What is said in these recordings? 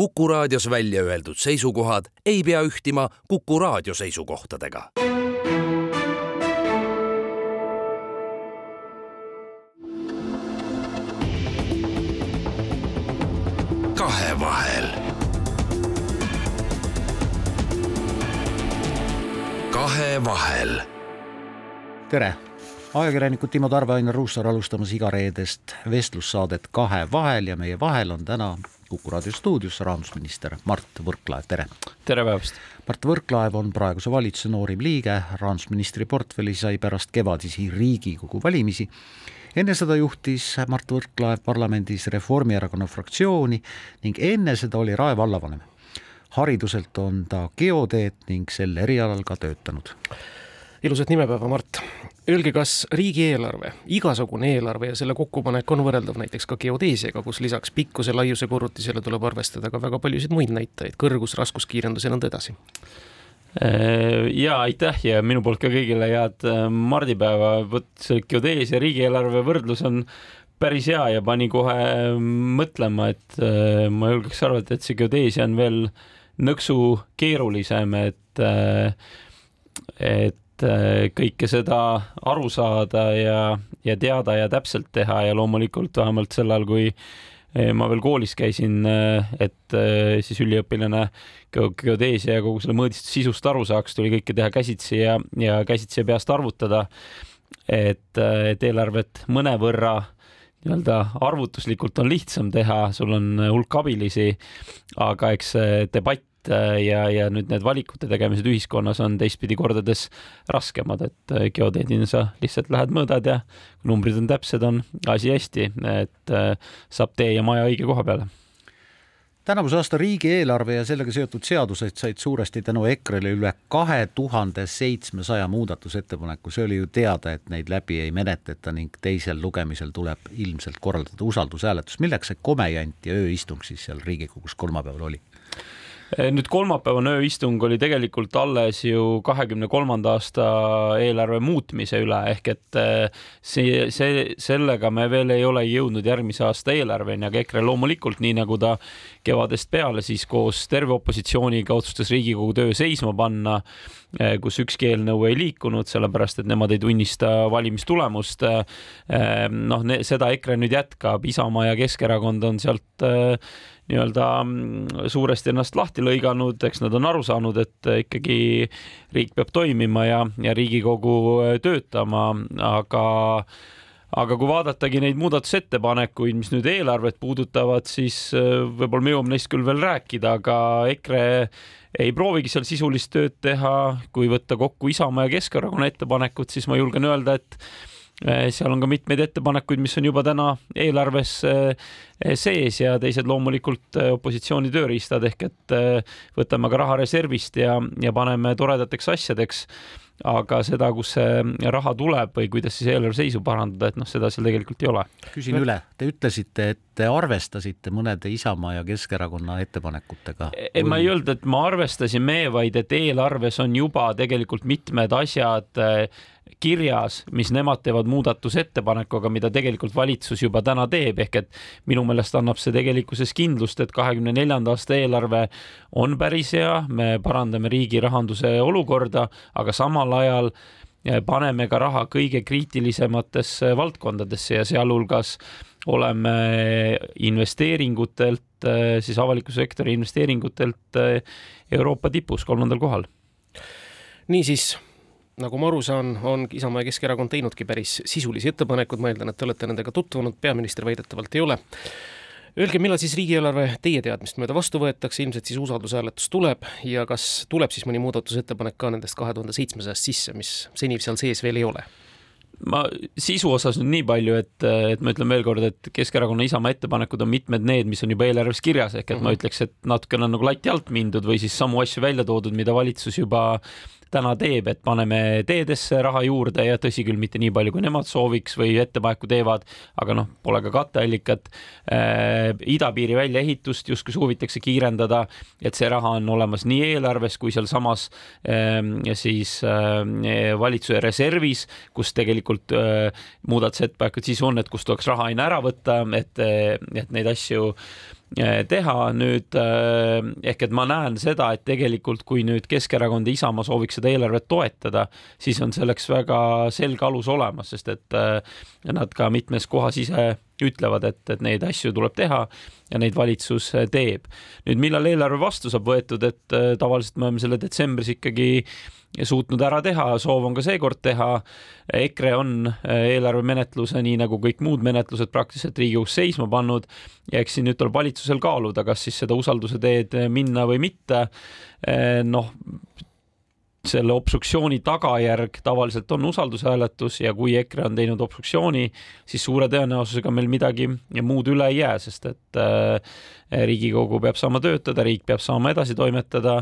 Kuku raadios välja öeldud seisukohad ei pea ühtima Kuku raadio seisukohtadega. kahevahel. kahevahel. tere ajakirjanikud Timo Tarve, Ainar Ruussaar alustamas igareedest vestlussaadet Kahevahel ja meie vahel on täna Kuku raadio stuudios rahandusminister Mart Võrklaev, tere! tere päevast! Mart Võrklaev on praeguse valitsuse noorim liige, rahandusministri portfelli sai pärast kevadisi Riigikogu valimisi. enne seda juhtis Mart Võrklaev parlamendis Reformierakonna fraktsiooni ning enne seda oli Rae vallavanem. hariduselt on ta geoteed ning sel erialal ka töötanud ilusat nimepäeva, Mart. Öelge, kas riigieelarve, igasugune eelarve ja selle kokkupanek on võrreldav näiteks ka geodeesiaga, kus lisaks pikkuse, laiuse, korrutisele tuleb arvestada ka väga paljusid muid näitajaid, kõrgus, raskuskiirendus ja nõnda edasi? Äh, ja aitäh ja minu poolt ka kõigile head äh, mardipäeva, vot see geodeesia riigieelarve võrdlus on päris hea ja pani kohe mõtlema, et äh, ma julgeks arvata, et see geodeesia on veel nõksu keerulisem, et et äh, kõike seda aru saada ja, ja teada ja täpselt teha ja loomulikult vähemalt sel ajal, kui äh, ma veel koolis käisin, äh, et siis üliõpilane geodeesia ja kogu selle mõõdistu sisust aru saaks, tuli kõike teha käsitsi ja, ja käsitsi ja peast arvutada. et, et eelarvet mõnevõrra nii-öelda arvutuslikult on lihtsam teha, sul on hulk abilisi, aga eks see debatt Äh, ja, ja nüüd need valikute tegemised ühiskonnas on teistpidi kordades raskemad, et äh, geodeedina sa lihtsalt lähed mõõdad ja kui numbrid on täpsed, on asi hästi, et äh, saab tee ja maja õige koha peale tänavuse aasta riigieelarve ja sellega seotud seadused said suuresti tänu EKRE-le üle kahe tuhande seitsmesaja muudatusettepaneku, see oli ju teada, et neid läbi ei menetleta ning teisel lugemisel tuleb ilmselt korraldada usaldushääletus. milleks see komejant ja ööistung siis seal Riigikogus kolmapäeval oli? Eh, nüüd kolmapäevane ööistung oli tegelikult alles ju kahekümne kolmanda aasta eelarve muutmise üle ehk et eh, see, see, sellega me veel ei ole jõudnud järgmise aasta eelarveni, aga EKRE loomulikult, nii nagu ta kevadest peale siis koos terve opositsiooniga otsustas Riigikogu töö seisma panna, eh, kus ükski eelnõu ei liikunud, sellepärast et nemad ei tunnista valimistulemust. noh, seda EKRE nüüd jätkab, Isamaa ja Keskerakond on sealt nii-öelda mm, suuresti ennast lahti lõiganud, eks nad on aru saanud, et ikkagi riik peab toimima ja, ja Riigikogu äh, töötama, aga aga kui vaadatagi neid muudatusettepanekuid, mis nüüd eelarvet puudutavad, siis äh, võib-olla me jõuame neist küll veel rääkida, aga EKRE ei proovigi seal sisulist tööd teha. kui võtta kokku Isamaa ja Keskerakonna ettepanekud, siis ma julgen öelda, et seal on ka mitmeid ettepanekuid, mis on juba täna eelarves eh, sees ja teised loomulikult eh, opositsiooni tööriistad ehk et võtame ka raha reservist ja, ja paneme toredateks asjadeks. aga seda, kust see raha tuleb või kuidas siis eelarve seisu parandada, et noh, seda seal tegelikult ei ole. küsin üle, te ütlesite, et te arvestasite mõnede Isamaa ja Keskerakonna ettepanekutega. ei, ma ei öelnud, et ma arvestasin me, vaid et eelarves on juba tegelikult mitmed asjad kirjas, mis nemad teevad muudatusettepanekuga, mida tegelikult valitsus juba täna teeb, ehk et minu meelest annab see tegelikkuses kindlust, et kahekümne neljanda aasta eelarve on päris hea, me parandame riigi rahanduse olukorda, aga samal ajal eh, paneme ka raha kõige kriitilisematesse valdkondadesse ja sealhulgas oleme investeeringutelt, eh, siis avaliku sektori investeeringutelt eh, Euroopa tipus, kolmandal kohal. niisiis nagu ma aru saan, on Isamaa ja Keskerakond teinudki päris sisulisi ettepanekuid, ma eeldan, et te olete nendega tutvunud, peaminister väidetavalt ei ole. Öelge, millal siis riigieelarve teie teadmist mööda vastu võetakse, ilmselt siis usaldushääletus tuleb ja kas tuleb siis mõni muudatusettepanek ka nendest kahe tuhande seitsmesajast sisse, mis seni seal sees veel ei ole? ma sisu osas nüüd nii palju, et, et ma ütlen veel kord, et Keskerakonna Isamaa ettepanekud on mitmed need, mis on juba eelarves kirjas, ehk et mm -hmm. ma mhm. ütleks, et natukene on nagu lati alt mindud või siis samu asju välja toodud, mida valitsus juba täna teeb, et paneme teedesse raha juurde ja tõsi küll, mitte nii palju, kui nemad sooviks või ettepaneku teevad, aga noh, pole ka katteallikat äh,. idapiiri väljaehitust justkui soovitakse kiirendada, et see raha on olemas nii eelarves kui sealsamas äh, siis äh, valitsuse reservis, kus tegelikult äh, muudatusettepanekud siis on, et kust tuleks raha aina ära võtta, et, et neid asju teha nüüd ehk et ma näen seda, et tegelikult kui nüüd Keskerakond ja Isamaa sooviks seda eelarvet toetada, siis on selleks väga selge alus olemas, sest et nad ka mitmes kohas ise ütlevad, et, et neid asju tuleb teha ja neid valitsus teeb. nüüd, millal eelarve vastu saab võetud, et tavaliselt me oleme selle detsembris ikkagi suutnud ära teha, soov on ka seekord teha. EKRE on eelarvemenetluse, nii nagu kõik muud menetlused praktiliselt Riigikogus seisma pannud ja eks siin nüüd tuleb valitsusel kaaluda, kas siis seda usalduse teed minna või mitte. noh selle obstruktsiooni tagajärg tavaliselt on usaldushääletus ja kui EKRE on teinud obstruktsiooni, siis suure tõenäosusega meil midagi muud üle ei jää, sest et äh, Riigikogu peab saama töötada, riik peab saama edasi toimetada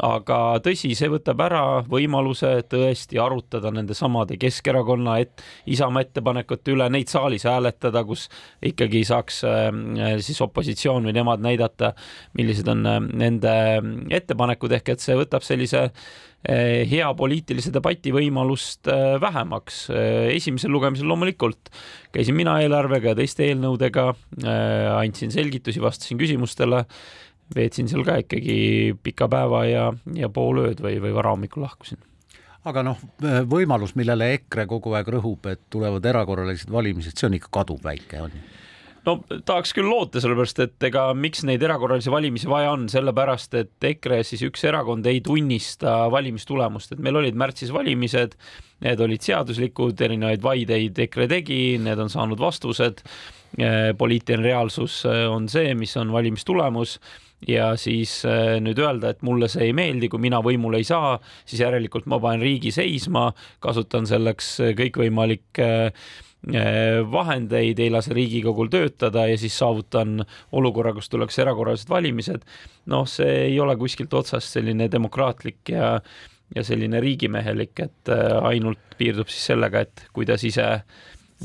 aga tõsi, see võtab ära võimaluse tõesti arutada nende samade Keskerakonna et Isamaa ettepanekute üle, neid saalis hääletada, kus ikkagi saaks äh, siis opositsioon või nemad näidata, millised on äh, nende ettepanekud, ehk et see võtab sellise Eh, hea poliitilise debati võimalust vähemaks. Esimesel lugemisel loomulikult käisin mina eelarvega ja teiste eelnõudega, andsin selgitusi, vastasin küsimustele, veetsin seal ka ikkagi pika päeva ja, ja pool ööd või, või varahommikul lahkusin. Aga noh, võimalus, millele EKRE kogu aeg rõhub, et tulevad erakorralised valimised, see on ikka kaduvväike, on ju. No tahaks küll loota, sellepärast et ega miks neid erakorralisi valimisi vaja on, sellepärast et EKRE siis üks erakond ei tunnista valimistulemust, et meil olid märtsis valimised, need olid seaduslikud, erinevaid vaideid EKRE tegi, need on saanud vastused. poliitiline reaalsus on see, mis on valimistulemus ja siis nüüd öelda, et mulle see ei meeldi, kui mina võimule ei saa, siis järelikult ma panen riigi seisma, kasutan selleks kõikvõimalikke Eh, vahendeid, ei lase Riigikogul töötada ja siis saavutan olukorra, kus tuleks erakorralised valimised. noh, see ei ole kuskilt otsast selline demokraatlik ja, ja selline riigimehelik, et ainult piirdub siis sellega, et kuidas ise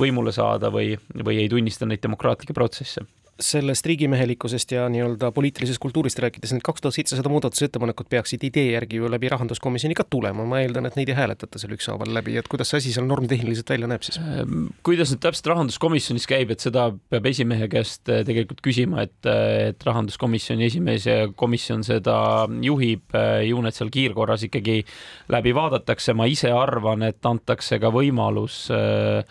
võimule saada või, või ei tunnista neid demokraatlikke protsesse sellest riigimehelikkusest ja nii-öelda poliitilisest kultuurist rääkides, need kaks tuhat seitsesada muudatusettepanekut peaksid idee järgi ju läbi rahanduskomisjoni ka tulema, ma eeldan, et neid ei hääletata seal ükshaaval läbi, et kuidas see asi seal normitehniliselt välja näeb siis? Ehm, kuidas nüüd täpselt rahanduskomisjonis käib, et seda peab esimehe käest eh, tegelikult küsima, et, eh, et rahanduskomisjoni esimees ja komisjon seda juhib, eh, ju need seal kiirkorras ikkagi läbi vaadatakse, ma ise arvan, et antakse ka võimalus äh,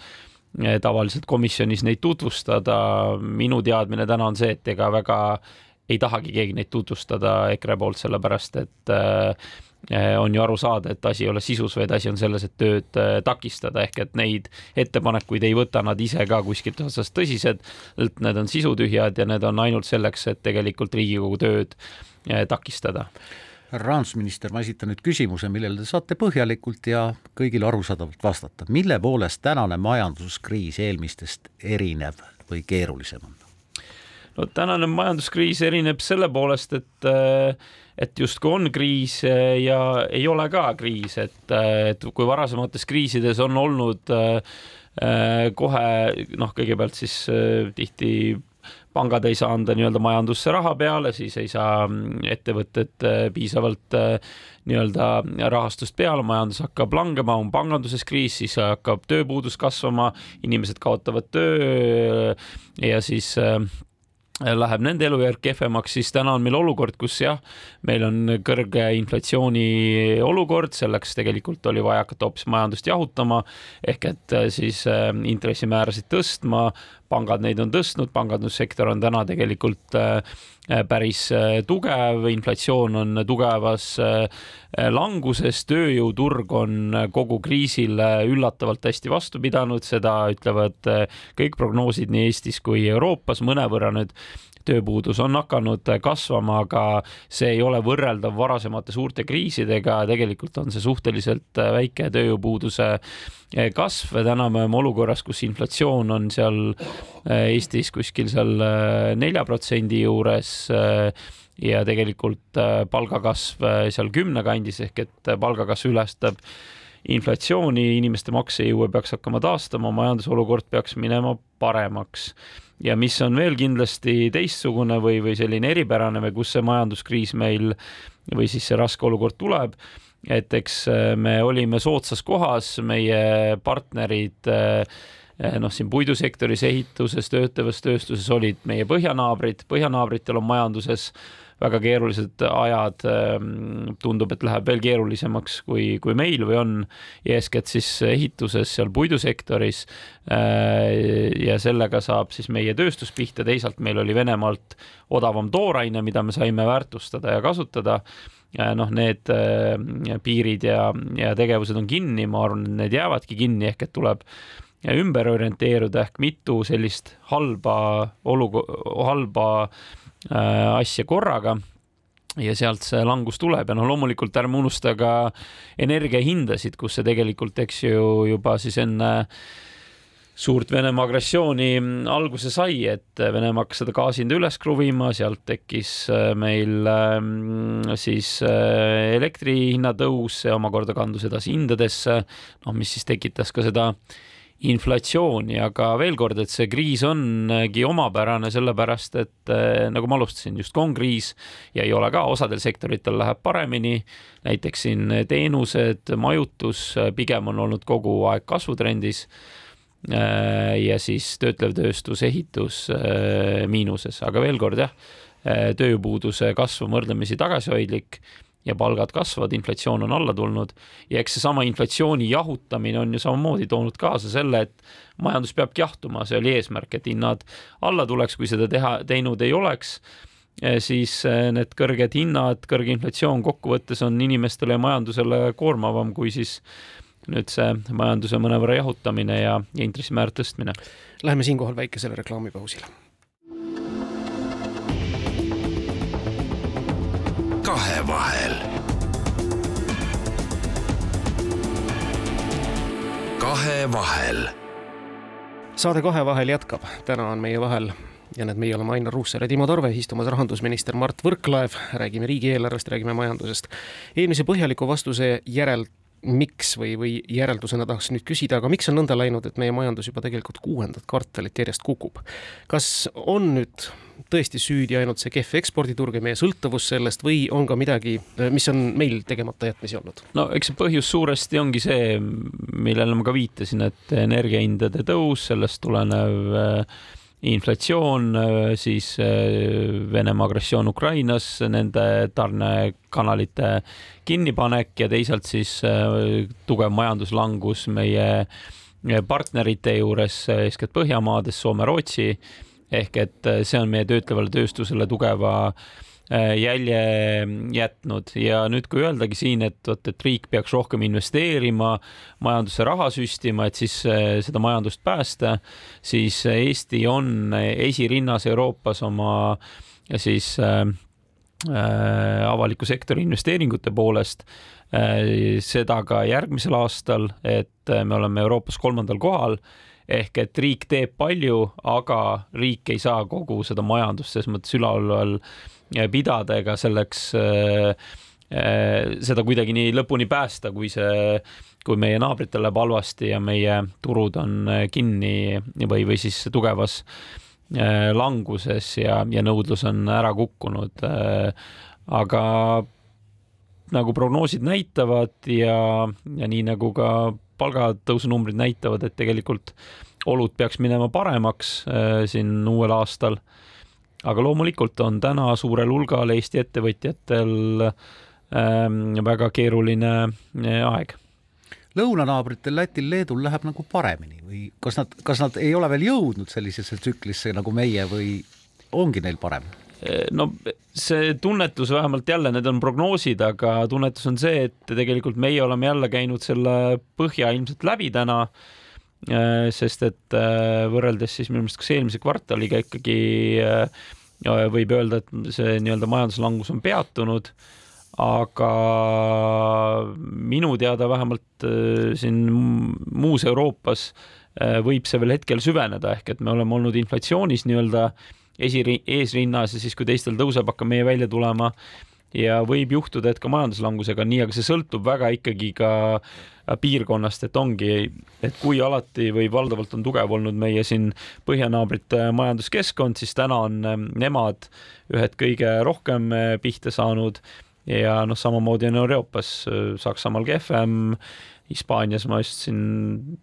tavaliselt komisjonis neid tutvustada. minu teadmine täna on see, et ega väga ei tahagi keegi neid tutvustada EKRE poolt, sellepärast et eh, on ju aru saada, et asi ei ole sisus, vaid asi on selles, et tööd eh, takistada, ehk et neid ettepanekuid ei võta nad ise ka kuskilt otsast tõsiselt. Need on sisutühjad ja need on ainult selleks, et tegelikult Riigikogu tööd takistada härra rahandusminister, ma esitan nüüd küsimuse, millele te saate põhjalikult ja kõigile arusaadavalt vastata. mille poolest tänane majanduskriis eelmistest erinev või keerulisem on? no tänane majanduskriis erineb selle poolest, et et justkui on kriis ja ei ole ka kriis, et, et kui varasemates kriisides on olnud kohe noh, kõigepealt siis tihti pangad ei saa anda nii-öelda majandusse raha peale, siis ei saa mm, ettevõtted äh, piisavalt äh, nii-öelda rahastust peale, majandus hakkab langema, on panganduses kriis, siis hakkab tööpuudus kasvama, inimesed kaotavad töö ja siis äh, läheb nende elujärg kehvemaks, siis täna on meil olukord, kus jah, meil on kõrge inflatsiooni olukord, selleks tegelikult oli vaja hakata hoopis majandust jahutama ehk et siis intressimäärasid tõstma, pangad neid on tõstnud, pangandussektor on täna tegelikult äh, päris äh, tugev, inflatsioon on tugevas äh, languses, tööjõuturg on kogu kriisile üllatavalt hästi vastu pidanud, seda ütlevad kõik prognoosid nii Eestis kui Euroopas, mõnevõrra nüüd tööpuudus on hakanud kasvama, aga see ei ole võrreldav varasemate suurte kriisidega, tegelikult on see suhteliselt väike tööjõupuuduse kasv, täna me oleme olukorras, kus inflatsioon on seal Eestis kuskil seal nelja protsendi juures ja tegelikult palgakasv seal kümne kandis ehk et palgakasv ületab inflatsiooni, inimeste maksejõue peaks hakkama taastama, majandusolukord peaks minema paremaks ja mis on veel kindlasti teistsugune või, või selline eripärane või kus see majanduskriis meil või siis see raske olukord tuleb, et eks äh, me olime soodsas kohas, meie partnerid äh, noh, siin puidusektoris, ehituses, töötlevas tööstuses olid meie põhjanaabrid, põhjanaabritel on majanduses väga keerulised ajad. Ehm, tundub, et läheb veel keerulisemaks kui, kui meil või on eeskätt siis ehituses, seal puidusektoris. Ehm, ja sellega saab siis meie tööstus pihta, teisalt meil oli Venemaalt odavam tooraine, mida me saime väärtustada ja kasutada noh, need ehm, piirid ja, ja tegevused on kinni, ma arvan, et need jäävadki kinni, ehk et tuleb ümber orienteeruda ehk mitu sellist halba olukorda, halba Äh, asja korraga ja sealt see langus tuleb. Ja noh, loomulikult ärme unusta ka energiahindasid, kus see tegelikult, eks ju, juba siis enne suurt Venemaa agressiooni alguse sai, et Venemaa hakkas seda gaasi hinda üles kruvima, sealt tekkis äh, meil ähm, siis äh, elektri hinna tõus, see omakorda kandus edasi hindadesse, noh, mis siis tekitas ka seda äh, inflatsiooni, aga veel kord, et see kriis ongi omapärane, sellepärast et eh, nagu ma alustasin, just on kriis ja ei ole ka, osadel sektoritel läheb paremini. näiteks siin teenused, majutus pigem on olnud kogu aeg kasvutrendis. Eh, ja siis töötlev tööstus, ehitus eh, miinuses, aga veel kord jah, tööjõupuuduse kasv on võrdlemisi tagasihoidlik ja palgad kasvavad, inflatsioon on alla tulnud. Ja eks seesama inflatsiooni jahutamine on ju samamoodi toonud kaasa selle, et majandus peabki jahtuma, see oli eesmärk, et hinnad alla tuleks, kui seda teha, teinud ei oleks, eh, siis eh, need kõrged hinnad, kõrge inflatsioon kokkuvõttes on inimestele ja majandusele koormavam kui siis nüüd see majanduse mõnevõrra jahutamine ja, intressimäär tõstmine. Läheme siinkohal väikesele reklaamipausile kahevahel. kahevahel. saade Kahevahel jätkab, täna on meie vahel ja need meie oleme Ainar Ruussaar ja Timo Tarve, istumas rahandusminister Mart Võrklaev, räägime riigieelarvest, räägime majandusest. eelmise põhjaliku vastuse järel miks või, või järeldusena tahaks nüüd küsida, aga miks on nõnda läinud, et meie majandus juba tegelikult kuuendat kvartalit järjest kukub? kas on nüüd tõesti süüdi ainult see kehv eksporditurg ja meie sõltuvus sellest või on ka midagi, mis on meil tegemata jätmisi olnud? no eks see põhjus suuresti ongi see, millele ma ka viitasin, et energiahindade tõus, sellest tulenev äh, inflatsioon, siis äh, Venemaa agressioon Ukrainas, nende tarnekanalite kinnipanek ja teisalt siis äh, tugev majanduslangus meie partnerite juures, eeskätt Põhjamaades, Soome, Rootsi. Ehk et äh, see on meie töötlevale tööstusele tugeva äh, jälje jätnud ja nüüd, kui öeldagi siin, et vot, et riik peaks rohkem investeerima, majandusse raha süstima, et siis äh, seda majandust päästa, siis Eesti on esirinnas Euroopas oma siis äh, avaliku sektori investeeringute poolest äh,. Seda ka järgmisel aastal, et me oleme Euroopas kolmandal kohal ehk et riik teeb palju, aga riik ei saa kogu seda majandust selles mõttes üleval äh, pidada ega selleks äh, äh, seda kuidagi nii lõpuni päästa, kui see, kui meie naabritel läheb halvasti ja meie turud on äh, kinni või, või siis tugevas äh, languses ja, ja nõudlus on ära kukkunud äh,. aga nagu prognoosid näitavad ja, ja nii nagu ka palgatõusu numbrid näitavad, et tegelikult olud peaks minema paremaks äh, siin uuel aastal. aga loomulikult on täna suurel hulgal Eesti ettevõtjatel ähm, väga keeruline äh, aeg lõunanaabritel Lätil, Leedul läheb nagu paremini või kas nad, kas nad ei ole veel jõudnud sellisesse tsüklisse nagu meie või ongi neil parem? No see tunnetus vähemalt jälle, need on prognoosid, aga tunnetus on see, et tegelikult meie oleme jälle käinud selle põhja ilmselt läbi täna. Äh, sest et äh, võrreldes siis minu meelest kas eelmise kvartaliga ikkagi äh, võib öelda, et see nii-öelda majanduslangus on peatunud aga minu teada vähemalt siin muus Euroopas võib see veel hetkel süveneda, ehk et me oleme olnud inflatsioonis nii-öelda esi, eesrinnas ja siis, kui teistel tõuseb, hakkab meie välja tulema ja võib juhtuda, et ka majanduslangusega on nii, aga see sõltub väga ikkagi ka piirkonnast, et ongi, et kui alati või valdavalt on tugev olnud meie siin põhjanaabrite majanduskeskkond, siis täna on ähm, nemad ühed kõige rohkem äh, pihta saanud ja noh, samamoodi on Euroopas, äh, Saksamaal kehvem, Hispaanias ma just siin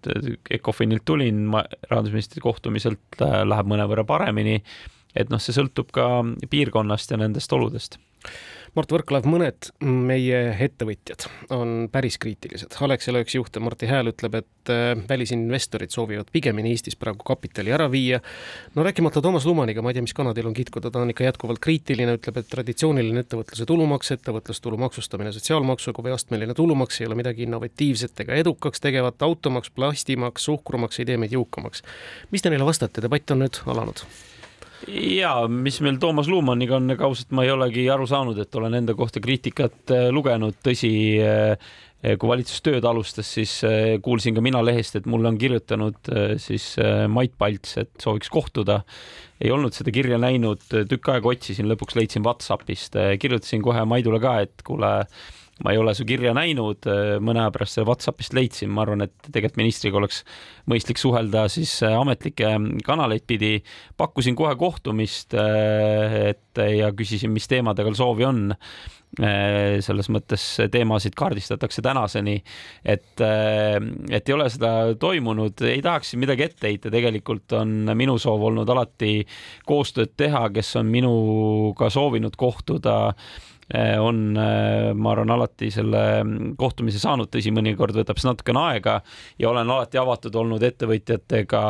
Ecofinilt tulin, rahandusministri kohtumiselt läheb mõnevõrra paremini. Et noh, see sõltub ka piirkonnast ja nendest oludest Mart Võrklaev, mõned meie ettevõtjad on päris kriitilised. Alexela üks juht, Martti Hääl ütleb, et äh, välisinvestorid soovivad pigemini Eestis praegu kapitali ära viia. no rääkimata Toomas Lumaniga, ma ei tea, mis kana teil on kitkuda, ta on ikka jätkuvalt kriitiline, ütleb, et traditsiooniline ettevõtluse tulumaks, ettevõtlustulu maksustamine sotsiaalmaksuga või astmeline tulumaks ei ole midagi innovatiivset ega edukaks tegevat, automaks, plastimaks, suhkrumaks ei tee meid jõukamaks. mis te neile vastate, debatt on nüüd alanud ja mis meil Toomas Luumaniga on, ega ausalt ma ei olegi aru saanud, et olen enda kohta kriitikat äh, lugenud, tõsi, äh, kui valitsus tööd alustas, siis äh, kuulsin ka mina lehest, et mulle on kirjutanud siis Mait Palts, et sooviks kohtuda. ei olnud seda kirja näinud, tükk aega otsisin, lõpuks leidsin Whatsappist, kirjutasin kohe Maidule ka, et kuule ma ei ole su kirja näinud, mõne aja pärast selle Whatsappist leidsin, ma arvan, et tegelikult ministriga oleks mõistlik suhelda siis äh, ametlikke kanaleid pidi. pakkusin kohe kohtumist, äh, et ja küsisin, mis teemadega soovi on. Äh, selles mõttes teemasid kaardistatakse tänaseni, et, et ei ole seda toimunud, ei tahaks siin midagi ette heita, tegelikult on minu soov olnud alati koostööd teha, kes on minuga soovinud kohtuda on, eh, ma arvan, alati selle kohtumise saanud, tõsi, mõnikord võtab see natukene aega ja olen alati avatud olnud ettevõtjatega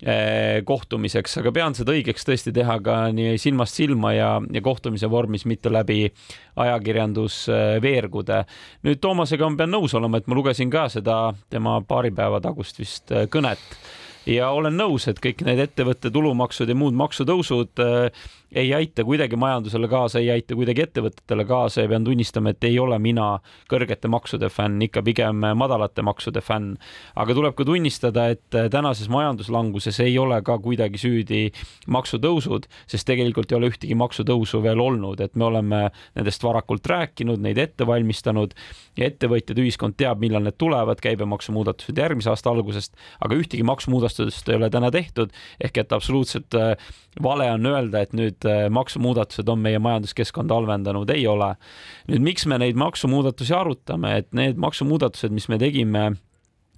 eh, kohtumiseks, aga pean seda õigeks tõesti teha ka nii silmast silma ja, ja kohtumise vormis, mitte läbi ajakirjandusveergude. nüüd Toomasega ma pean nõus olema, et ma lugesin ka seda tema paari päeva tagust vist kõnet ja olen nõus, et kõik need ettevõtte tulumaksud ja muud maksutõusud äh, ei aita kuidagi majandusele kaasa, ei aita kuidagi ettevõtetele kaasa ja pean tunnistama, et ei ole mina kõrgete maksude fänn, ikka pigem madalate maksude fänn. aga tuleb ka tunnistada, et tänases majanduslanguses ei ole ka kuidagi süüdi maksutõusud, sest tegelikult ei ole ühtegi maksutõusu veel olnud, et me oleme nendest varakult rääkinud, neid ette valmistanud ja ettevõtjad, ühiskond teab, millal need tulevad, käibemaksumuudatused järgmise aasta algusest, aga ühtegi maksumuudatust ei ole täna tehtud. Ehk et absoluutselt äh, vale on öelda, et nüüd äh, maksumuudatused on meie majanduskeskkonda halvendanud, ei ole. nüüd, miks me neid maksumuudatusi arutame, et need maksumuudatused, mis me tegime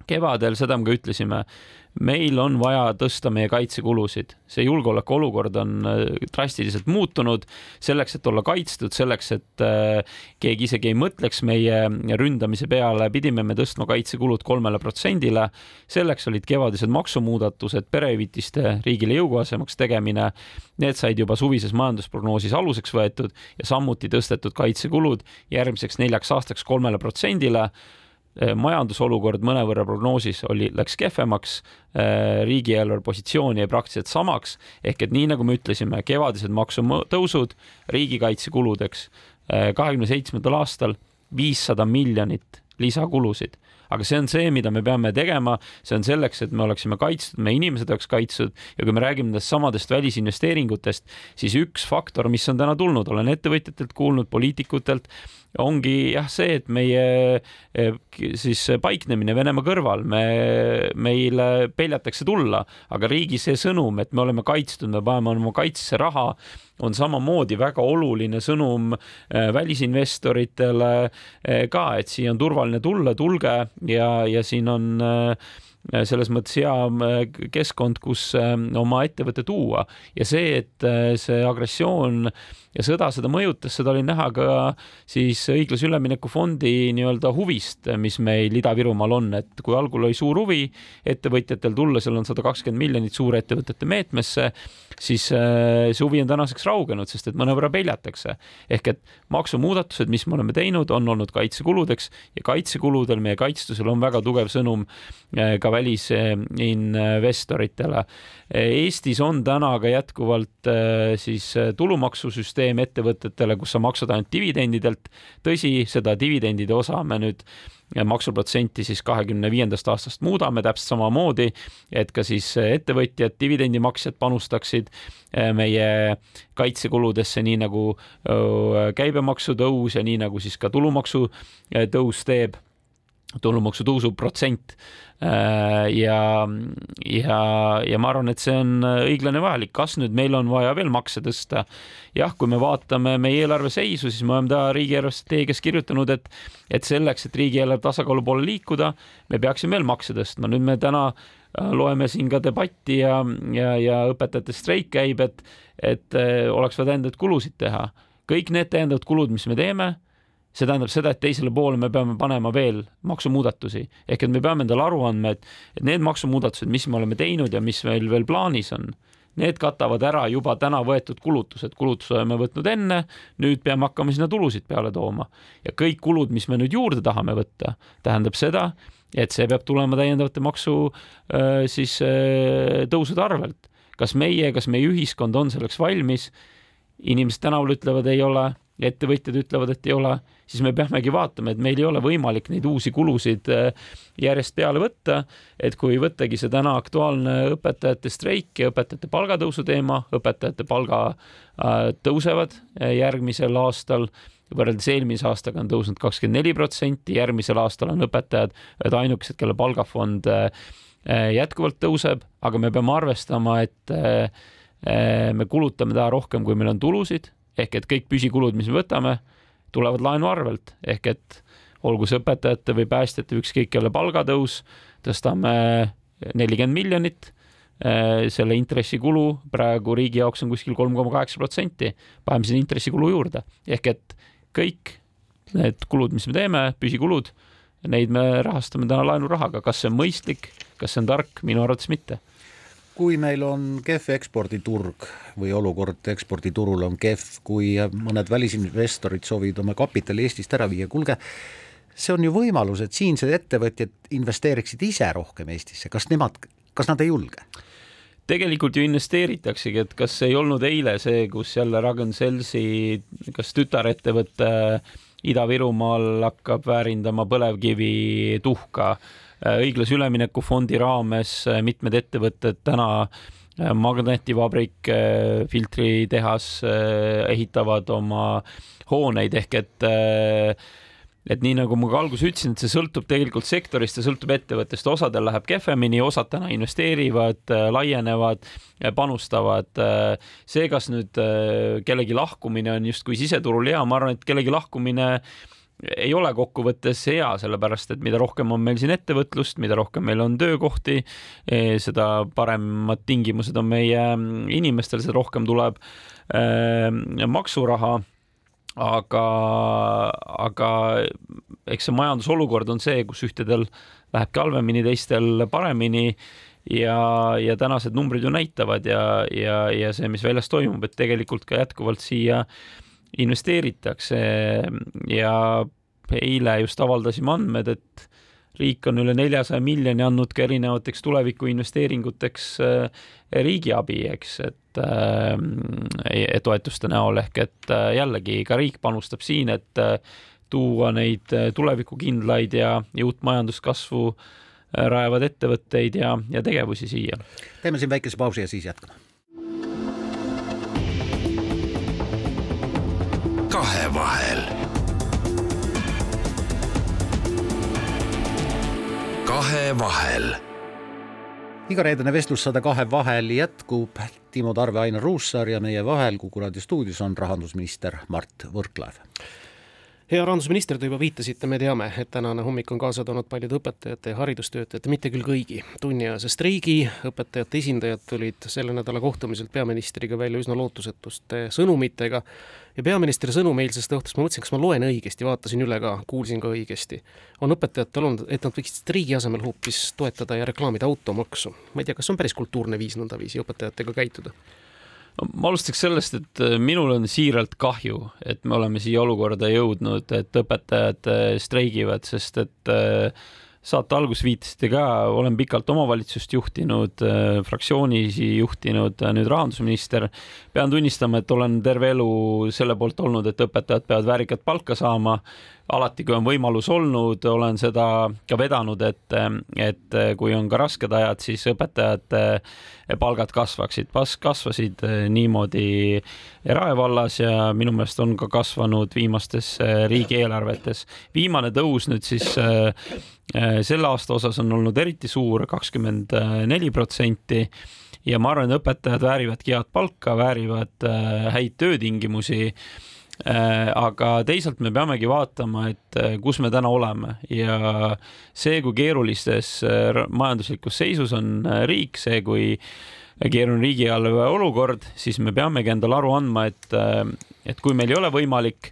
kevadel, seda me ka ütlesime, meil on vaja tõsta meie kaitsekulusid, see julgeolekuolukord on äh, drastiliselt muutunud. selleks, et olla kaitstud, selleks, et äh, keegi isegi ei mõtleks meie ründamise peale, pidime me tõstma kaitsekulud kolmele protsendile. selleks olid kevadised maksumuudatused, perehüvitiste riigile jõukohasemaks tegemine. Need said juba suvises majandusprognoosis aluseks võetud ja samuti tõstetud kaitsekulud järgmiseks neljaks aastaks kolmele protsendile majandusolukord mõnevõrra prognoosis oli, läks kehvemaks, äh, riigieelarve positsioon jäi praktiliselt samaks, ehk et nii, nagu me ütlesime, kevadised maksutõusud riigikaitsekuludeks äh, kahekümne seitsmendal aastal viissada miljonit lisakulusid. Aga see on see, mida me peame tegema, see on selleks, et me oleksime kaitstud, meie inimesed oleks kaitstud ja kui me räägime nendest samadest välisinvesteeringutest, siis üks faktor, mis on täna tulnud, olen ettevõtjatelt kuulnud, poliitikutelt, ongi jah, see, et meie eh, siis paiknemine Venemaa kõrval, me, meile peljatakse tulla, aga riigi see sõnum, et me oleme kaitstud, me paneme oma kaitsesse raha, on samamoodi väga oluline sõnum eh, välisinvestoritele eh, ka, et siia on turvaline tulla, tulge ja, ja siin on selles mõttes hea keskkond, kus oma ettevõte tuua. Ja see, et see agressioon ja sõda seda mõjutas, seda oli näha ka siis õiglase ülemineku fondi nii-öelda huvist, mis meil Ida-Virumaal on, et kui algul oli suur huvi ettevõtjatel tulla, seal on sada kakskümmend miljonit suurettevõtete meetmesse, siis äh, see huvi on tänaseks raugenud, sest et mõnevõrra peljatakse. ehk et maksumuudatused, mis me oleme teinud, on olnud kaitsekuludeks ja kaitsekuludel, meie kaitstusel on väga tugev sõnum äh, ka välisinvestoritele. Eestis on täna ka jätkuvalt äh, siis tulumaksusüsteem ettevõtetele, kus sa maksad ainult dividendidelt. tõsi, seda dividendide osa me nüüd maksuprotsenti siis kahekümne viiendast aastast muudame täpselt samamoodi, et ka siis ettevõtjad, dividendimaksjad panustaksid eh, meie kaitsekuludesse, nii nagu käibemaksu tõus ja nii nagu siis ka tulumaksu eh, tõus teeb tulumaksu tõusu protsent. Äh, ja, ja, ja ma arvan, et see on õiglane ja vajalik. kas nüüd meil on vaja veel makse tõsta? jah, kui me vaatame meie eelarve seisu, siis me oleme ta riigieelarve strateegias kirjutanud, et, et selleks, et riigieelarve tasakaalu poole liikuda, me peaksime veel makse tõstma. nüüd me täna äh, loeme siin ka debatti ja, ja, ja õpetajate streik käib, et, et äh, oleks vaja täiendavaid kulusid teha. kõik need täiendavad kulud, mis me teeme see tähendab seda, et teisele poole me peame panema veel maksumuudatusi ehk et me peame endale aru andma, et, et need maksumuudatused, mis me oleme teinud ja mis meil veel plaanis on, need katavad ära juba täna võetud kulutused, kulutused oleme võtnud enne, nüüd peame hakkama sinna tulusid peale tooma ja kõik kulud, mis me nüüd juurde tahame võtta, tähendab seda, et see peab tulema täiendavate maksu äh, siis äh, tõusude arvelt. kas meie, kas meie ühiskond on selleks valmis? inimesed tänaval ütlevad, ei ole ja ettevõtjad ütlevad, et ei ole, siis me peamegi vaatama, et meil ei ole võimalik neid uusi kulusid äh, järjest peale võtta. et kui võttagi see täna aktuaalne õpetajate streik ja õpetajate palgatõusu teema, õpetajate palga äh, tõusevad äh, järgmisel aastal võrreldes eelmise aastaga on tõusnud kakskümmend neli protsenti, järgmisel aastal on õpetajad ühed ainukesed, kelle palgafond jätkuvalt tõuseb, aga me peame arvestama, et me kulutame täna rohkem, kui meil on tulusid ehk et kõik püsikulud, mis me võtame, tulevad laenu arvelt. Ehk et olgu see õpetajate või päästjate, ükskõik kelle palgatõus, tõstame nelikümmend miljonit. Eh, selle intressikulu praegu riigi jaoks on kuskil kolm koma kaheksa protsenti, paneme sinna intressikulu juurde. Ehk et kõik need kulud, mis me teeme, püsikulud, neid me rahastame täna laenurahaga, kas see on mõistlik, kas see on tark, minu arvates mitte kui meil on kehv eksporditurg või olukord eksporditurul on kehv, kui mõned välisinvestorid soovivad oma kapitali Eestist ära viia, kuulge, see on ju võimalus, et siinsed ettevõtjad investeeriksid ise rohkem Eestisse, kas nemad, kas nad ei julge? tegelikult ju investeeritaksegi, et kas ei olnud eile see, kus jälle Ragn-Sellsi, kas tütarettevõte Ida-Virumaal hakkab väärindama põlevkivi tuhka Äh, õiglase ülemineku fondi raames äh, mitmed ettevõtted täna äh, magnetivabrik, filtritehas ehitavad oma hooneid ehk et et nii nagu ma ka alguses ütlesin, et see sõltub tegelikult sektorist, see sõltub ettevõttest, osadel läheb kehvemini, osad täna investeerivad, laienevad, panustavad. see, kas nüüd kellegi lahkumine on justkui siseturul hea, ma arvan, et kellegi lahkumine ei ole kokkuvõttes hea, sellepärast et mida rohkem on meil siin ettevõtlust, mida rohkem meil on töökohti, eh, seda paremad tingimused on meie inimestel, seda rohkem tuleb äh, maksuraha. aga, aga eks see majandusolukord on see, kus ühtedel lähebki halvemini, teistel paremini ja, ja tänased numbrid ju näitavad ja, ja, ja see, mis väljas toimub, et tegelikult ka jätkuvalt siia äh, investeeritakse. Ja eile just avaldasime andmed, et riik on üle neljasaja miljoni andnud ka erinevateks tulevikuinvesteeringuteks äh, riigiabi, eks, et äh, toetuste näol. Ehk et äh, jällegi ka riik panustab siin, et tuua neid tulevikukindlaid ja, ja uut majanduskasvu rajavad ettevõtteid ja, ja tegevusi siia. teeme siin väikese pausi ja siis jätkame kahevahel. kahevahel. igareedene vestlus sada kahe vahel jätkub. Timo Tarve, Ainar Ruussaar ja meie vahel Kuku raadio stuudios on rahandusminister Mart Võrklaev hea rahandusminister, te juba viitasite, me teame, et tänane hommik on kaasa toonud paljude õpetajate ja haridustöötajate, mitte küll kõigi, tunniajase streigi. õpetajate esindajad tulid selle nädala kohtumiselt peaministriga välja üsna lootusetuste sõnumitega. ja peaministri sõnum eilsest õhtust, ma mõtlesin, kas ma loen õigesti, vaatasin üle ka, kuulsin ka õigesti. on õpetajatel olnud, et nad võiksid streigi asemel hoopis toetada ja reklaamida automaksu. ma ei tea, kas see on päris kultuurne viis nõndaviisi õpetajatega käituda ma alustaks sellest, et äh, minul on siiralt kahju, et me oleme siia olukorda jõudnud, et õpetajad äh, streigivad, sest et äh, saate alguses viitasite ka, olen pikalt omavalitsust juhtinud, fraktsioonisi juhtinud, nüüd rahandusminister. pean tunnistama, et olen terve elu selle poolt olnud, et õpetajad peavad väärikat palka saama. Alati, kui on võimalus olnud, olen seda ka vedanud, et, et kui on ka rasked ajad, siis õpetajate palgad kasvaksid. kasvasid niimoodi Rae vallas ja minu meelest on ka kasvanud viimastes riigieelarvetes. viimane tõus nüüd siis selle aasta osas on olnud eriti suur, kakskümmend neli protsenti ja ma arvan, et õpetajad väärivadki head palka, väärivad häid töötingimusi aga teisalt me peamegi vaatama, et äh, kus me täna oleme. Ja see, kui keerulistes äh, majanduslikus seisus on riik, see, kui keeruline riigieelarve olukord, siis me peamegi endale aru andma, et, et kui meil ei ole võimalik,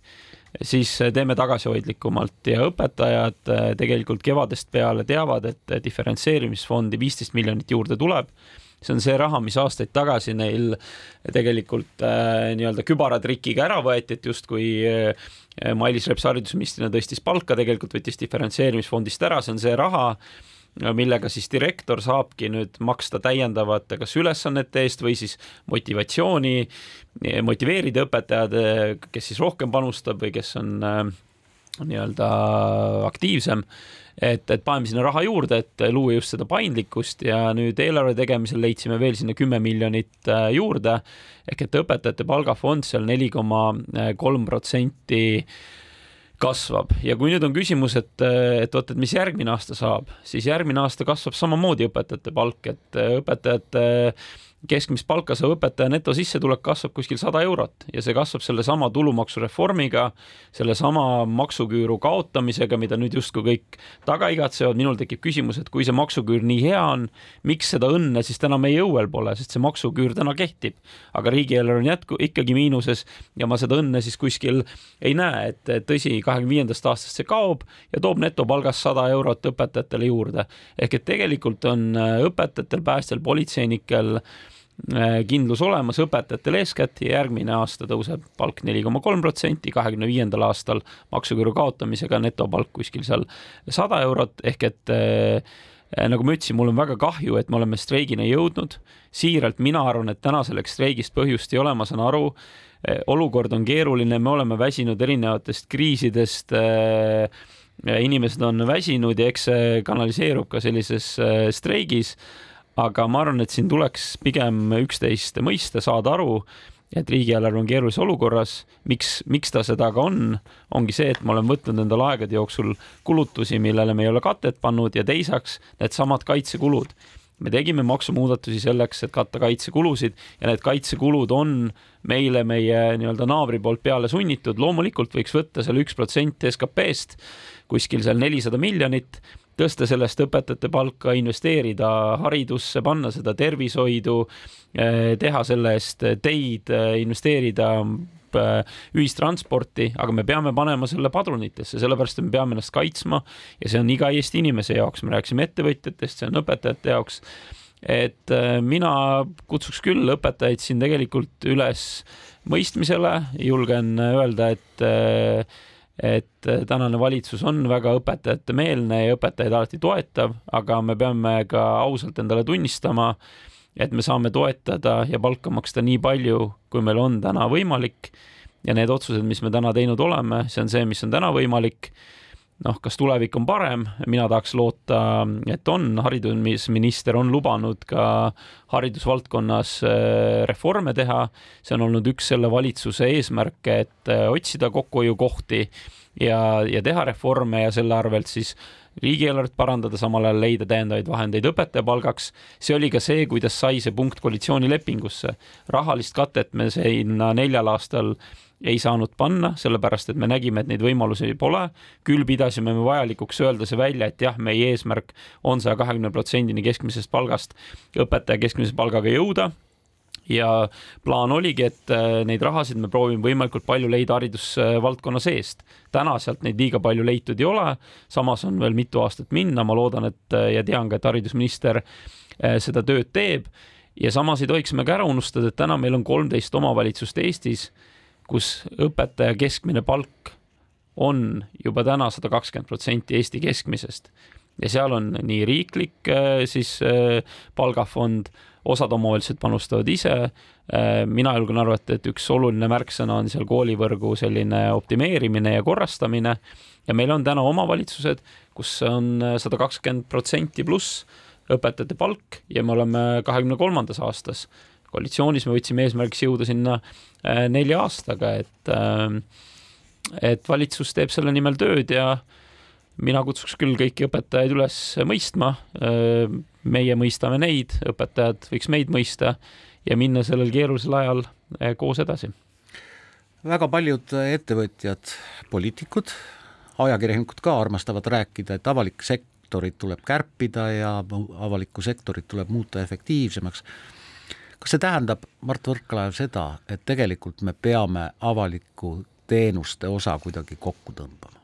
siis teeme tagasihoidlikumalt. Ja õpetajad tegelikult kevadest peale teavad, et diferentseerimisfondi viisteist miljonit juurde tuleb see on see raha, mis aastaid tagasi neil tegelikult äh, nii-öelda kübaratrikiga ära võeti, et justkui äh, Mailis Reps haridusministrina tõstis palka, tegelikult võttis diferentseerimisfondist ära, see on see raha, millega siis direktor saabki nüüd maksta täiendavate kas ülesannete eest või siis motivatsiooni, motiveerida õpetajad, kes siis rohkem panustab või kes on äh, nii-öelda aktiivsem et, et paneme sinna raha juurde, et luua just seda paindlikkust ja nüüd eelarve tegemisel leidsime veel sinna kümme miljonit äh, juurde. Ehk et õpetajate palgafond seal neli koma kolm protsenti kasvab. Ja kui nüüd on küsimus, et, et vot, et mis järgmine aasta saab, siis järgmine aasta kasvab samamoodi õpetajate palk, et õpetajate keskmist palka saav õpetaja netosissetulek kasvab kuskil sada eurot ja see kasvab sellesama tulumaksureformiga, sellesama maksuküüru kaotamisega, mida nüüd justkui kõik taga igatsevad. minul tekib küsimus, et kui see maksuküür nii hea on, miks seda õnne siis täna meie õuel pole, sest see maksuküür täna kehtib, aga riigieelarve on jätku ikkagi miinuses ja ma seda õnne siis kuskil ei näe, et tõsi, kahekümne viiendast aastast see kaob ja toob netopalgast sada eurot õpetajatele juurde. ehk et tegelikult on õpetajatel, päästjatel, politseinikel Äh, kindlus olemas õpetajatel eeskätt ja järgmine aasta tõuseb palk neli koma kolm protsenti, kahekümne viiendal aastal maksuküüru kaotamisega netopalk kuskil seal sada eurot ehk et äh, nagu ma ütlesin, mul on väga kahju, et me oleme streigini jõudnud. siiralt mina arvan, et täna selleks streigist põhjust ei ole, ma saan aru, äh, olukord on keeruline, me oleme väsinud erinevatest kriisidest inimesed on väsinud ja eks see kanaliseerub ka sellises streigis aga ma arvan, et siin tuleks pigem üksteist mõista, saada aru, et riigieelarve on keerulises olukorras, miks, miks ta seda ka on, ongi see, et me oleme võtnud endale aegade jooksul kulutusi, millele me ei ole katet pannud ja teiseks needsamad kaitsekulud. me tegime maksumuudatusi selleks, et katta kaitsekulusid ja need kaitsekulud on meile meie nii-öelda naabri poolt peale sunnitud, loomulikult võiks võtta seal üks protsent SKP-st, kuskil seal nelisada miljonit tõsta sellest õpetajate palka, investeerida haridusse, panna seda tervishoidu, eh, teha selle eest teid, eh, investeerida eh, ühistransporti, aga me peame panema selle padrunitesse, sellepärast et me peame ennast kaitsma ja see on iga Eesti inimese jaoks, me rääkisime ettevõtjatest, see on õpetajate jaoks. et mina kutsuks küll õpetajaid siin tegelikult üles mõistmisele, julgen öelda, et et äh, tänane valitsus on väga õpetajatemeelne ja õpetajaid alati toetav, aga me peame ka ausalt endale tunnistama, et me saame toetada ja palka maksta nii palju, kui meil on täna võimalik. ja need otsused, mis me täna teinud oleme, see on see, mis on täna võimalik noh, kas tulevik on parem, mina tahaks loota, et on, haridusminister on lubanud ka haridusvaldkonnas äh, reforme teha, see on olnud üks selle valitsuse eesmärke, et äh, otsida kokkuhoiukohti ja, ja teha reforme ja selle arvelt siis riigieelarvet parandada, samal ajal leida täiendavaid vahendeid õpetaja palgaks. see oli ka see, kuidas sai see punkt koalitsioonilepingusse. rahalist katet me sinna neljal aastal ei saanud panna, sellepärast et me nägime, et neid võimalusi pole. küll pidasime me vajalikuks öelda see välja, et jah, meie eesmärk on saja kahekümne protsendini keskmisest palgast õpetaja keskmise palgaga jõuda ja plaan oligi, et äh, neid rahasid me proovime võimalikult palju leida haridusvaldkonna seest. täna sealt neid liiga palju leitud ei ole, samas on veel mitu aastat minna, ma loodan, et äh, ja tean ka, et haridusminister äh, seda tööd teeb ja samas ei tohiks me ka ära unustada, et täna meil on kolmteist omavalitsust Eestis kus õpetaja keskmine palk on juba täna sada kakskümmend protsenti Eesti keskmisest ja seal on nii riiklik siis palgafond, osad omavalitsused panustavad ise. Äh, mina julgen arvata, et üks oluline märksõna on seal koolivõrgu selline optimeerimine ja korrastamine. ja meil on täna omavalitsused, kus on sada kakskümmend protsenti pluss õpetajate palk ja me oleme kahekümne kolmandas aastas. koalitsioonis me võtsime eesmärgiks jõuda sinna äh, nelja aastaga, et, äh, et valitsus teeb selle nimel tööd ja mina kutsuks küll kõiki õpetajaid üles mõistma. Meie mõistame neid, õpetajad võiks meid mõista ja minna sellel keerulisel ajal koos edasi. väga paljud ettevõtjad, poliitikud, ajakirjanikud ka armastavad rääkida, et avalik sektorit tuleb kärpida ja avalikku sektorit tuleb muuta efektiivsemaks. kas see tähendab, Mart Võrklaev, seda, et tegelikult me peame avaliku teenuste osa kuidagi kokku tõmbama?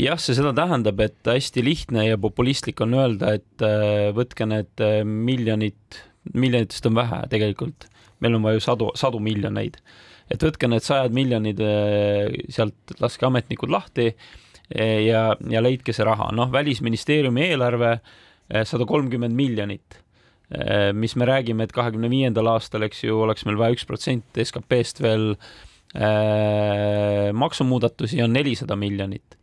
Jah, see seda tähendab, et hästi lihtne ja populistlik on öelda, et äh, võtke need äh, miljonid, miljonitest on vähe tegelikult, meil on vaja ju sadu, sadu miljoneid. et võtke need sajad miljonid äh, sealt, laske ametnikud lahti ja, ja leidke see raha, noh, välisministeeriumi eelarve sada kolmkümmend miljonit. Mis me räägime, et kahekümne viiendal aastal, eks ju, oleks meil vaja üks protsent SKP-st veel äh, maksumuudatusi, on nelisada miljonit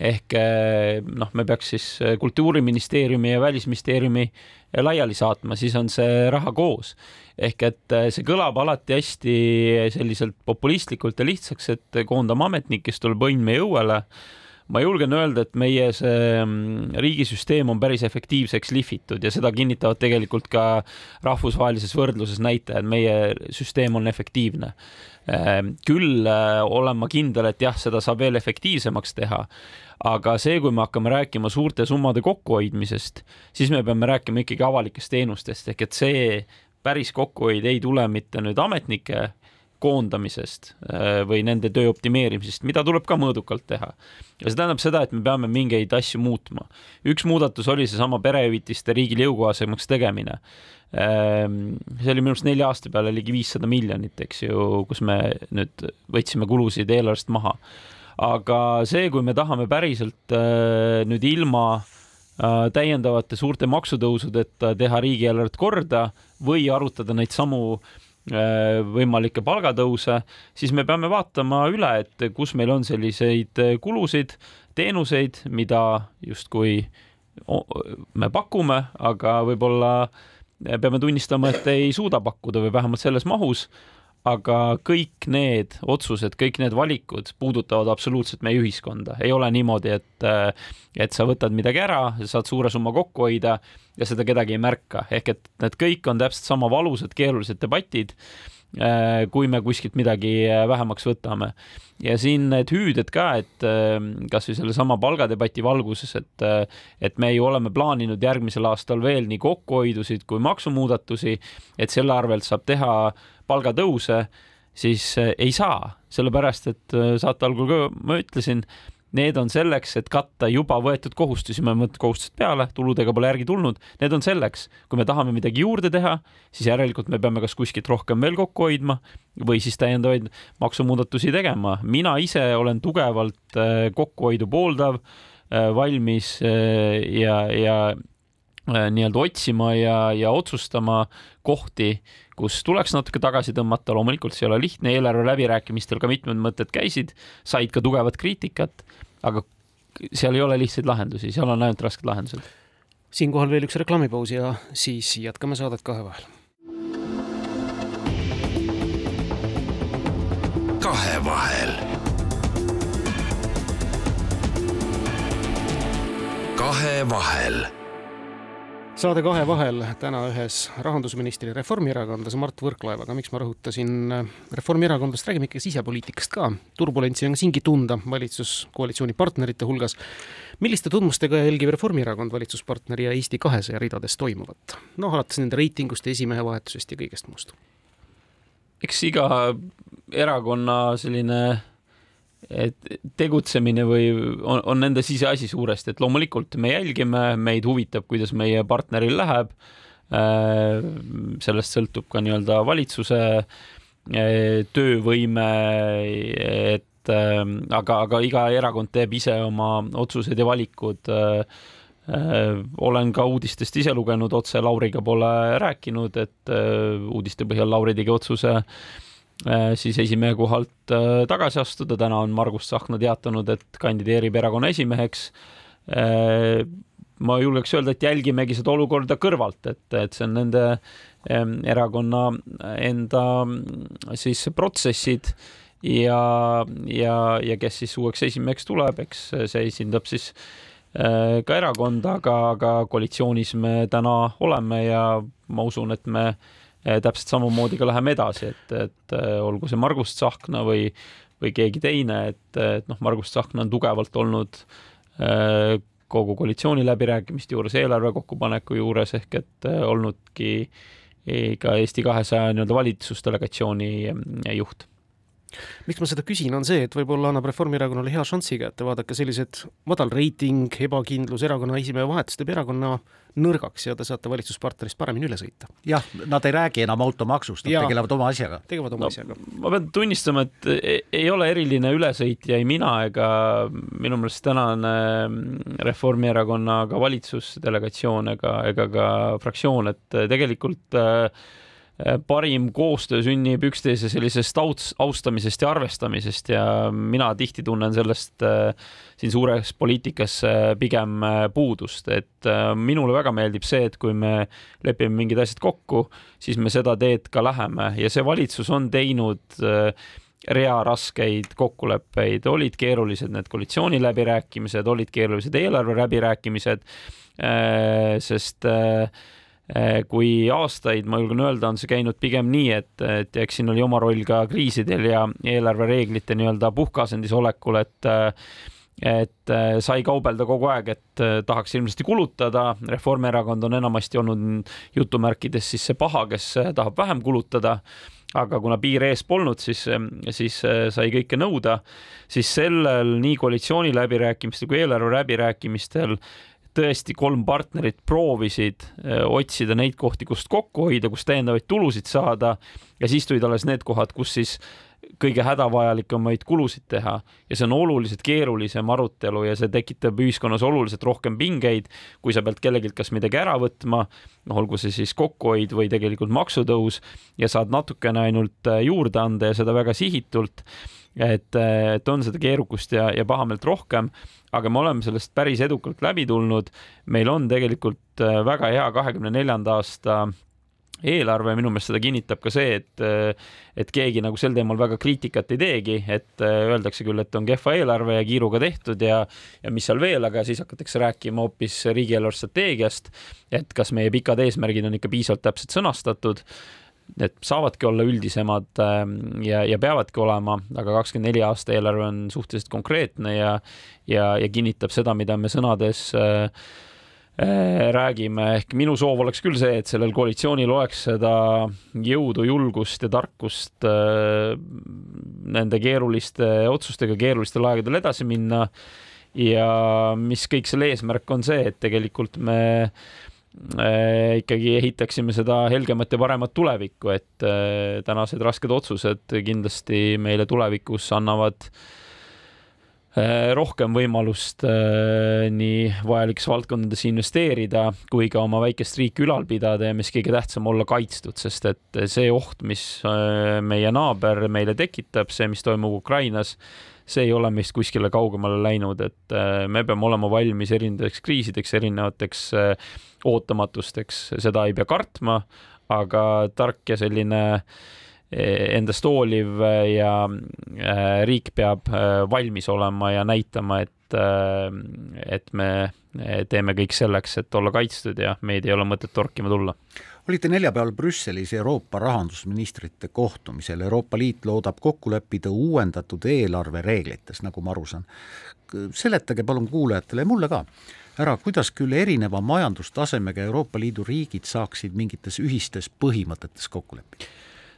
ehk eh, noh, me peaks siis eh, Kultuuriministeeriumi ja Välisministeeriumi eh, laiali saatma, siis on see raha koos. ehk et see kõlab alati hästi selliselt populistlikult ja lihtsaks, et koondame ametnikke, kes tuleb õnn meie õuele ma julgen öelda, et meie see mm, riigisüsteem on päris efektiivseks lihvitud ja seda kinnitavad tegelikult ka rahvusvahelises võrdluses näitajad, meie süsteem on efektiivne. Ehm, küll äh, olen ma kindel, et jah, seda saab veel efektiivsemaks teha, aga see, kui me hakkame rääkima suurte summade kokkuhoidmisest, siis me peame rääkima ikkagi avalikest teenustest ehk et see päris kokkuhoid ei tule mitte nüüd ametnike koondamisest äh, või nende töö optimeerimisest, mida tuleb ka mõõdukalt teha. ja see tähendab seda, et me peame mingeid asju muutma. üks muudatus oli seesama perehüvitiste riigile jõukohasemaks tegemine. Ähm, see oli minu arust nelja aasta peale ligi viissada miljonit, eks ju, kus me nüüd võtsime kulusid eelarvest maha. aga see, kui me tahame päriselt äh, nüüd ilma äh, täiendavate suurte maksutõusudeta teha riigieelarvet korda või arutada neid samu äh, võimalikke palgatõuse, siis me peame vaatama üle, et kus meil on selliseid äh, kulusid, teenuseid, mida justkui me pakume, aga võib-olla peame tunnistama, et ei suuda pakkuda või vähemalt selles mahus aga kõik need otsused, kõik need valikud puudutavad absoluutselt meie ühiskonda, ei ole niimoodi, et, et sa võtad midagi ära, saad suure summa kokku hoida ja seda kedagi ei märka, ehk et need kõik on täpselt sama valusad, keerulised debatid, kui me kuskilt midagi vähemaks võtame. ja siin need hüüded ka, et kasvõi sellesama palgadebati valguses, et, et me ju oleme plaaninud järgmisel aastal veel nii kokkuhoidusid kui maksumuudatusi, et selle arvelt saab teha palgatõuse, siis ei saa, sellepärast et saate algul ka ma ütlesin, need on selleks, et katta juba võetud kohustusi, me võtame kohustused peale, tuludega pole järgi tulnud, need on selleks, kui me tahame midagi juurde teha, siis järelikult me peame kas kuskilt rohkem veel kokku hoidma või siis täiendavaid maksumuudatusi tegema. mina ise olen tugevalt eh, kokkuhoidu pooldav, valmis ja, ja nii-öelda otsima ja, ja otsustama kohti, kus tuleks natuke tagasi tõmmata, loomulikult see ei ole lihtne, eelarve läbirääkimistel ka mitmed mõtted käisid, said ka tugevat kriitikat, aga seal ei ole lihtsaid lahendusi, seal on ainult rasked lahendused. siinkohal veel üks reklaamipaus ja siis jätkame saadet kahe vahel. kahevahel. kahevahel saade Kahe vahel täna ühes rahandusministri reformierakondlase Mart Võrklaevaga, miks ma rõhutasin äh, Reformierakondlast, räägime ikka sisepoliitikast ka. turbulentsi on siingi tunda valitsuskoalitsiooni partnerite hulgas. milliste tundmustega jälgib Reformierakond valitsuspartneri ja Eesti kahesaja ridades toimuvat? noh, alates nende reitingust, esimehe vahetusest ja kõigest muust. eks iga erakonna selline et tegutsemine või on, on nende siseasi suuresti, et loomulikult me jälgime, meid huvitab, kuidas meie partneril läheb. Äh, sellest sõltub ka nii-öelda valitsuse äh, töövõime, et äh, aga, aga iga erakond teeb ise oma otsused ja valikud olen ka uudistest ise lugenud, otse Lauriga pole rääkinud, et uudiste põhjal Lauri tegi otsuse siis esimehe kohalt tagasi astuda, täna on Margus Tsahkna teatanud, et kandideerib erakonna esimeheks. Ma julgeks öelda, et jälgimegi seda olukorda kõrvalt, et, et see on nende erakonna enda siis protsessid. Ja, ja, ja kes siis uueks esimeheks tuleb, eks see esindab siis äh, ka erakonda, aga, aga koalitsioonis me täna oleme ja ma usun, et me äh, täpselt samamoodi ka läheme edasi, et, et äh, olgu see Margus Tsahkna või, või keegi teine, et, et noh, Margus Tsahkna on tugevalt olnud kogu koalitsiooni läbirääkimiste juures, eelarve kokkupaneku juures ehk et olnudki ka Eesti kahesaja nii-öelda valitsusdelegatsiooni juht miks ma seda küsin, on see, et võib-olla annab Reformierakonnale hea šansi kätte, vaadake sellised madal reiting, ebakindlus, erakonna esimehe vahetus teeb erakonna nõrgaks ja te saate valitsuspartnerist paremini üle sõita. jah, nad ei räägi enam automaksust, nad ja, tegelevad oma asjaga. tegelevad oma no, asjaga. ma pean tunnistama, et e-, ei ole eriline ülesõitja ei mina ega minu meelest tänane Reformierakonna ka valitsusdelegatsioon ega, ega ka fraktsioon, et tegelikult äh, Äh, parim koostöö sünnib üksteise sellisest austamisest ja arvestamisest ja mina tihti tunnen sellest äh, siin suures poliitikas äh, pigem puudust, et minule väga meeldib see, et kui me lepime mingid asjad kokku, siis me seda teed ka läheme. Ja see valitsus on teinud rea raskeid kokkuleppeid, olid keerulised need koalitsiooniläbirääkimised, olid keerulised eelarve läbirääkimised, sest äh, kui aastaid, ma julgen öelda, on see käinud pigem nii, et, et eks siin oli oma roll ka kriisidel ja eelarvereeglite nii-öelda puhkeasendis olekul, et et eh, sai kaubelda kogu aeg, et eh, tahaks hirmsasti kulutada. Reformierakond on enamasti olnud jutumärkides siis see paha, kes tahab vähem kulutada aga kuna piir ees polnud, siis, siis sai kõike nõuda, siis sellel nii koalitsiooni läbirääkimistel kui eelarve läbirääkimistel tõesti kolm partnerit proovisid eh, otsida neid kohti, kust kokku hoida, kust täiendavaid tulusid saada ja siis tulid alles need kohad, kus siis kõige hädavajalikemaid kulusid teha ja see on oluliselt keerulisem arutelu ja see tekitab ühiskonnas oluliselt rohkem pingeid, kui sa pead kellelgi kas midagi ära võtma, noh, olgu see siis kokkuhoid või tegelikult maksutõus ja saad natukene ainult eh, juurde anda ja seda väga sihitult. Et, eh, et on seda keerukust ja, ja pahameelt rohkem aga me oleme sellest päris edukalt läbi tulnud. meil on tegelikult äh, väga hea kahekümne neljanda aasta eelarve, minu meelest seda kinnitab ka see, et, äh, et keegi nagu sel teemal väga kriitikat ei teegi, et öeldakse küll, et on kehva eelarve ja kiiruga tehtud ja, ja mis seal veel, aga siis hakatakse rääkima hoopis riigieelarve strateegiast, et kas meie pikad eesmärgid on ikka piisavalt täpselt sõnastatud need saavadki olla üldisemad ähm, ja, ja peavadki olema, aga kakskümmend neli aasta eelarve on suhteliselt konkreetne ja, ja, ja kinnitab seda, mida me sõnades äh, äh, räägime, ehk minu soov oleks küll see, et sellel koalitsioonil oleks seda jõudu, julgust ja tarkust äh, nende keeruliste otsustega keerulistel aegadel edasi minna. ja mis kõik selle eesmärk on see, et tegelikult me Äh, ikkagi ehitaksime seda helgemat ja paremat tulevikku, et äh, tänased rasked otsused kindlasti meile tulevikus annavad äh, rohkem võimalust nii vajalikes valdkondades investeerida kui ka oma väikest riiki ülal pidada ja mis kõige tähtsam, olla kaitstud, sest et see oht, mis meie naaber meile tekitab, see, mis toimub Ukrainas, see ei ole meist kuskile kaugemale läinud, et äh, me peame olema valmis erinevateks kriisideks, erinevateks äh, ootamatusteks, seda ei pea kartma, aga tark ja selline äh, endast hooliv ja riik peab valmis olema ja näitama, et, et me teeme kõik selleks, et olla kaitstud ja meid ei ole mõtet torkima tulla olite neljapäeval Brüsselis Euroopa rahandusministrite kohtumisel, Euroopa Liit loodab kokku leppida uuendatud eelarvereeglites, nagu ma aru saan. seletage palun kuulajatele ja mulle ka ära, kuidas küll erineva majandustasemega Euroopa Liidu riigid saaksid mingites ühistes põhimõtetes kokku leppida?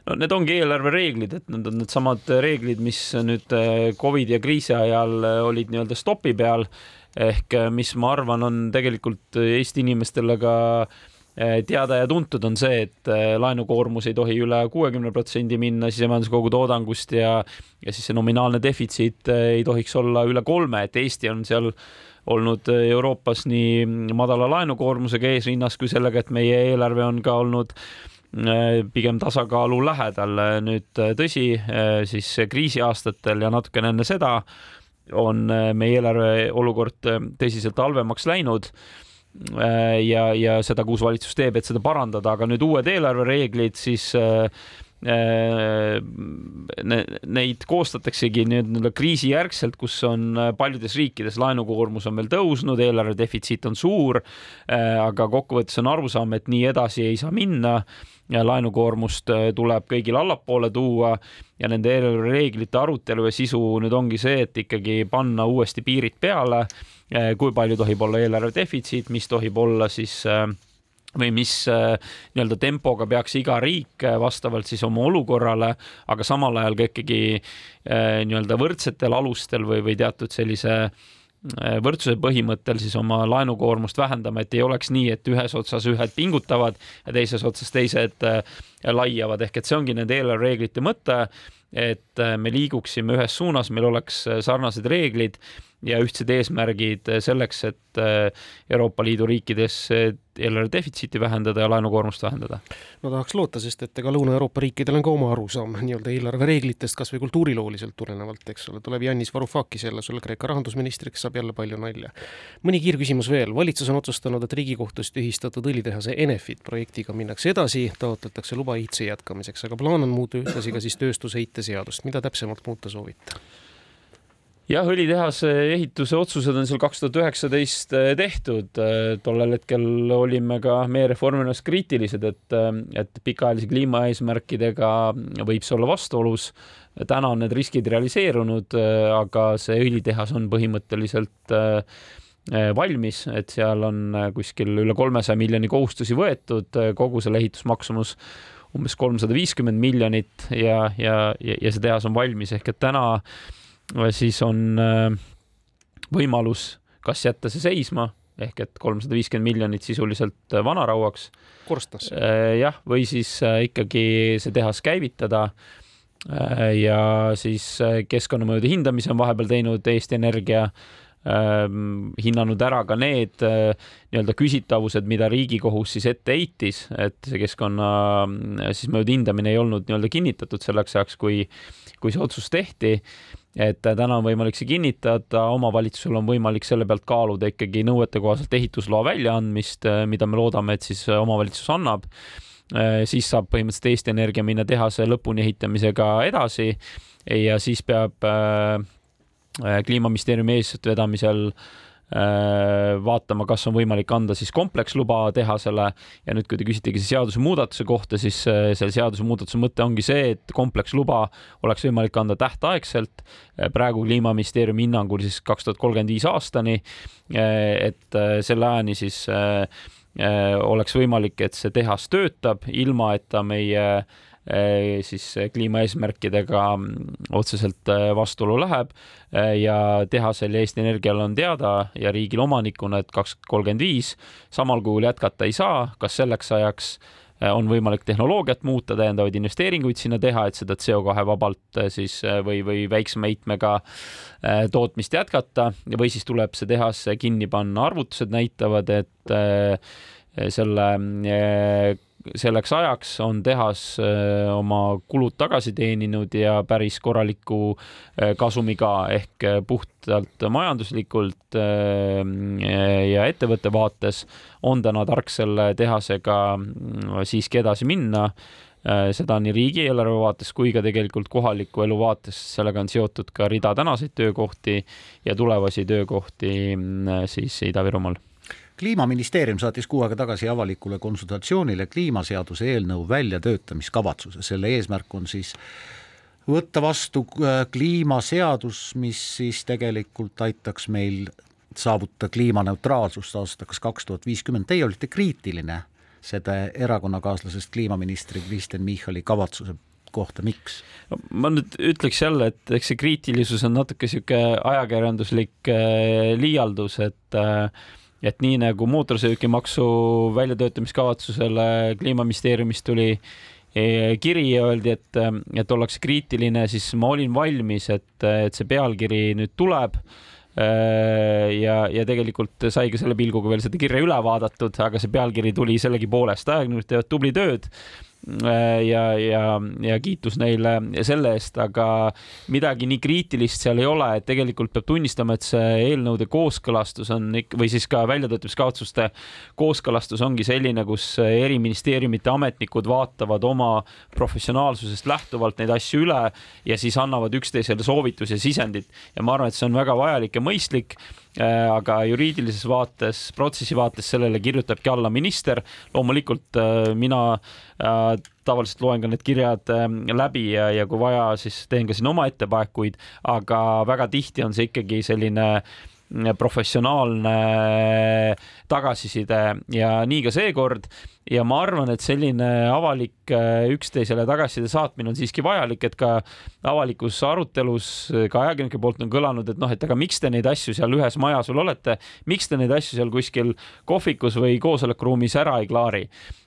no need ongi eelarvereeglid, et need on needsamad reeglid, mis nüüd eh, Covidi ja kriisi ajal eh, olid nii-öelda stopi peal ehk eh, mis ma arvan, on tegelikult Eesti inimestele ka teada ja tuntud on see, et laenukoormus ei tohi üle kuuekümne protsendi minna sisemajanduse kogutoodangust ja, ja siis see nominaalne defitsiit ei tohiks olla üle kolme, et Eesti on seal olnud Euroopas nii madala laenukoormusega eesrinnas kui sellega, et meie eelarve on ka olnud pigem tasakaalu lähedal. nüüd tõsi, siis kriisiaastatel ja natukene enne seda on meie eelarve olukord tõsiselt halvemaks läinud ja, ja seda, kui uus valitsus teeb, et seda parandada, aga nüüd uued eelarvereeglid, siis Äh, neid koostataksegi nii-öelda kriisijärgselt, kus on äh, paljudes riikides laenukoormus on veel tõusnud, eelarve defitsiit on suur, äh, aga kokkuvõttes on arusaam, et nii edasi ei saa minna ja laenukoormust tuleb kõigil allapoole tuua ja nende eelarvereeglite arutelu ja sisu nüüd ongi see, et ikkagi panna uuesti piirid peale, kui palju tohib olla eelarve defitsiit, mis tohib olla siis äh, või mis äh, nii-öelda tempoga peaks iga riik äh, vastavalt siis oma olukorrale, aga samal ajal ka ikkagi äh, nii-öelda võrdsetel alustel või, või teatud sellise võrdsuse põhimõttel siis oma laenukoormust vähendama, et ei oleks nii, et ühes otsas ühed pingutavad ja teises otsas teised laiavad, ehk et see ongi nende eelarvereeglite mõte, et me liiguksime ühes suunas, meil oleks sarnased reeglid ja ühtsed eesmärgid selleks, et äh, Euroopa Liidu riikides eelarve defitsiiti vähendada ja laenukoormust vähendada. no tahaks loota, sest et ega Lõuna-Euroopa riikidel on ka oma arusaam nii-öelda eelarvereeglitest, kas või kultuurilooliselt tulenevalt, eks ole, tuleb Yannis Varoufakis jälle sulle Kreeka rahandusministriks, saab jälle palju nalja. mõni kiirküsimus veel, valitsus on otsustanud, et Riigikohtus tühistatud õlitehase Enefit projektiga minnakse edasi, taotletakse luba ehituse jätkamiseks, aga plaan on muuta ühtlasi ka siis tööstusheite seadust, mida täpsemalt muuta soovite? Jah, õlitehase ehituse otsused on seal kaks tuhat üheksateist eh, tehtud. Eh, tollel hetkel olime ka meie Reformierakonnas kriitilised, et, eh, et pikaajalise kliimaeesmärkidega võib see olla vastuolus. täna on need riskid realiseerunud, aga see õlitehas on põhimõtteliselt valmis, et seal on kuskil üle kolmesaja miljoni kohustusi võetud, kogu selle ehitusmaksumus umbes kolmsada viiskümmend miljonit ja, ja, ja see tehas on valmis ehk et täna äh, siis on äh, võimalus kas jätta see seisma ehk et kolmsada viiskümmend miljonit sisuliselt äh, vanarauaks. korstnasse. Äh, jah, või siis ikkagi see tehas käivitada. ja siis keskkonnamõjude hindamise on vahepeal teinud Eesti Energia hinnanud ära ka need nii-öelda küsitavused, mida Riigikohus siis ette heitis, et see keskkonna siis mõjude hindamine ei olnud nii-öelda kinnitatud selleks ajaks, kui, kui see otsus tehti et täna on võimalik see kinnitada, omavalitsusel on võimalik selle pealt kaaluda ikkagi nõuetekohaselt ehitusloa väljaandmist, mida me loodame, et siis omavalitsus annab. siis saab põhimõtteliselt Eesti Energia minna tehase lõpuni ehitamisega edasi ja siis peab äh, kliimaministeeriumi eestvedamisel äh, Äh, vaatama, kas on võimalik anda siis kompleksluba tehasele. Ja nüüd, kui te küsitegi seadusemuudatuse kohta, siis äh, selle seadusemuudatuse mõte ongi see, et kompleksluba oleks võimalik anda tähtaegselt, äh, praegu Kliimaministeeriumi hinnangul siis kaks tuhat kolmkümmend viis aastani, et selle ajani siis oleks võimalik, et see tehas töötab, ilma et ta meie siis kliimaeesmärkidega mm, otseselt eh, vastuolu läheb. Ja tehasel ja Eesti Energial on teada ja riigil omanikuna, et kaks kolmkümmend viis samal kujul jätkata ei saa, kas selleks ajaks on võimalik tehnoloogiat muuta, täiendavaid investeeringuid sinna teha, et seda CO2 vabalt siis või, või väiksema heitmega tootmist jätkata? Või siis tuleb see tehas kinni panna, arvutused näitavad, et selle selleks ajaks on tehas äh, oma kulud tagasi teeninud ja päris korraliku äh, kasumiga ehk äh, puhtalt majanduslikult ja ettevõtte vaates on täna tark selle tehasega siiski edasi minna. Seda nii riigieelarve vaates kui ka tegelikult kohaliku elu vaates, sellega on seotud ka rida tänaseid töökohti ja tulevasi töökohti siis Ida-Virumaal kliimaministeerium saatis kuu aega tagasi avalikule konsultatsioonile kliimaseaduse eelnõu väljatöötamiskavatsuse, selle eesmärk on siis võtta vastu äh, kliimaseadus, mis siis tegelikult aitaks meil saavutada kliimaneutraalsust aastaks kaks tuhat viiskümmend, teie olite kriitiline seda erakonnakaaslasest kliimaministri Kristen Michali kavatsuse kohta, miks? ma nüüd ütleks jälle, et eks see kriitilisus on natuke niisugune ajakirjanduslik äh, liialdus, et äh, et nii nagu mootorsõidukimaksu väljatöötamiskavatsusele Kliimaministeeriumist tuli eh, kiri ja öeldi, et, et ollakse kriitiline, siis ma olin valmis, et, et see pealkiri nüüd tuleb eh, ja, ja tegelikult sai ka selle pilguga veel seda kirja üle vaadatud, aga see pealkiri tuli sellegipoolest, ajakirjanikud teevad tubli tööd ja, ja, ja kiitus neile selle eest, aga midagi nii kriitilist seal ei ole, et tegelikult peab tunnistama, et see eelnõude kooskõlastus on ikka või siis ka väljatöötamiskavatsuste kooskõlastus ongi selline, kus eri ministeeriumite ametnikud vaatavad oma professionaalsusest lähtuvalt neid asju üle ja siis annavad üksteisele soovitusi ja sisendit ja ma arvan, et see on väga vajalik ja mõistlik Äh, aga juriidilises vaates, protsessi vaates sellele kirjutabki alla minister. loomulikult äh, mina äh, tavaliselt loen ka need kirjad läbi ja, ja kui vaja, siis teen ka siin oma ettepanekuid, aga väga tihti on see ikkagi selline professionaalne tagasiside ja nii ka seekord ja ma arvan, et selline avalik äh, üksteisele tagasiside saatmine on siiski vajalik, et ka avalikus arutelus ka ajakirjanike poolt on kõlanud, et noh, et aga miks te neid asju seal ühes majas veel olete, miks te neid asju seal kuskil kohvikus või koosolekuruumis ära ei klaari.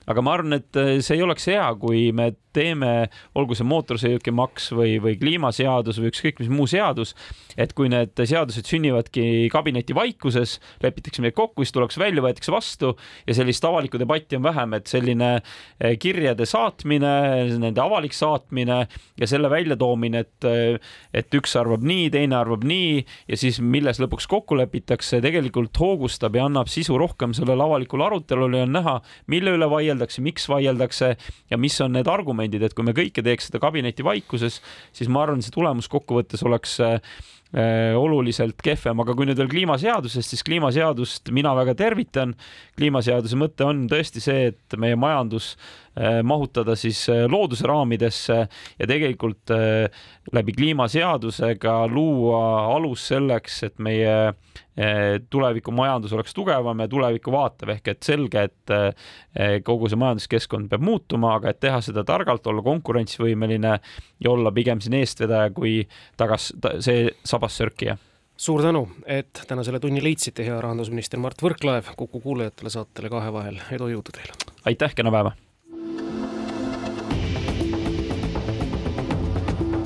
aga ma arvan, et äh, see ei oleks hea, kui me teeme, olgu see mootorsõidukimaks või, või kliimaseadus või ükskõik mis muu seadus, et kui need seadused sünnivadki kabineti vaikuses, lepitakse midagi kokku, siis tullakse välja, võetakse vastu ja sellist avalikku debatti on vähem et selline eh, kirjade saatmine, nende avalik saatmine ja selle väljatoomine, et, eh, et üks arvab nii, teine arvab nii ja siis milles lõpuks kokku lepitakse, tegelikult hoogustab ja annab sisu rohkem sellele avalikule arutelule ja on näha, mille üle vaieldakse, miks vaieldakse ja mis on need argumendid, et kui me kõike teeks seda kabineti vaikuses, siis ma arvan, see tulemus kokkuvõttes oleks Äh, oluliselt kehvem, aga kui nüüd veel kliimaseadusest, siis kliimaseadust mina väga tervitan. kliimaseaduse mõte on tõesti see, et meie majandus äh, mahutada siis äh, looduse raamidesse ja tegelikult läbi kliimaseadusega luua alus selleks, et meie tulevikumajandus oleks tugevam ja tulevikku vaatav ehk et selge, et kogu see majanduskeskkond peab muutuma, aga et teha seda targalt, olla konkurentsivõimeline ja olla pigem siin eestvedaja kui tagas ta, see sabas sörkija suur tänu, et tänasele tunni leidsite, hea rahandusminister Mart Võrklaev, Kuku kuulajatele saatele Kahe vahel, edu, jõudu teile! aitäh, kena päeva!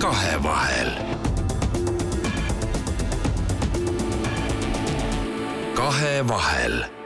Kahevahel. kahevahel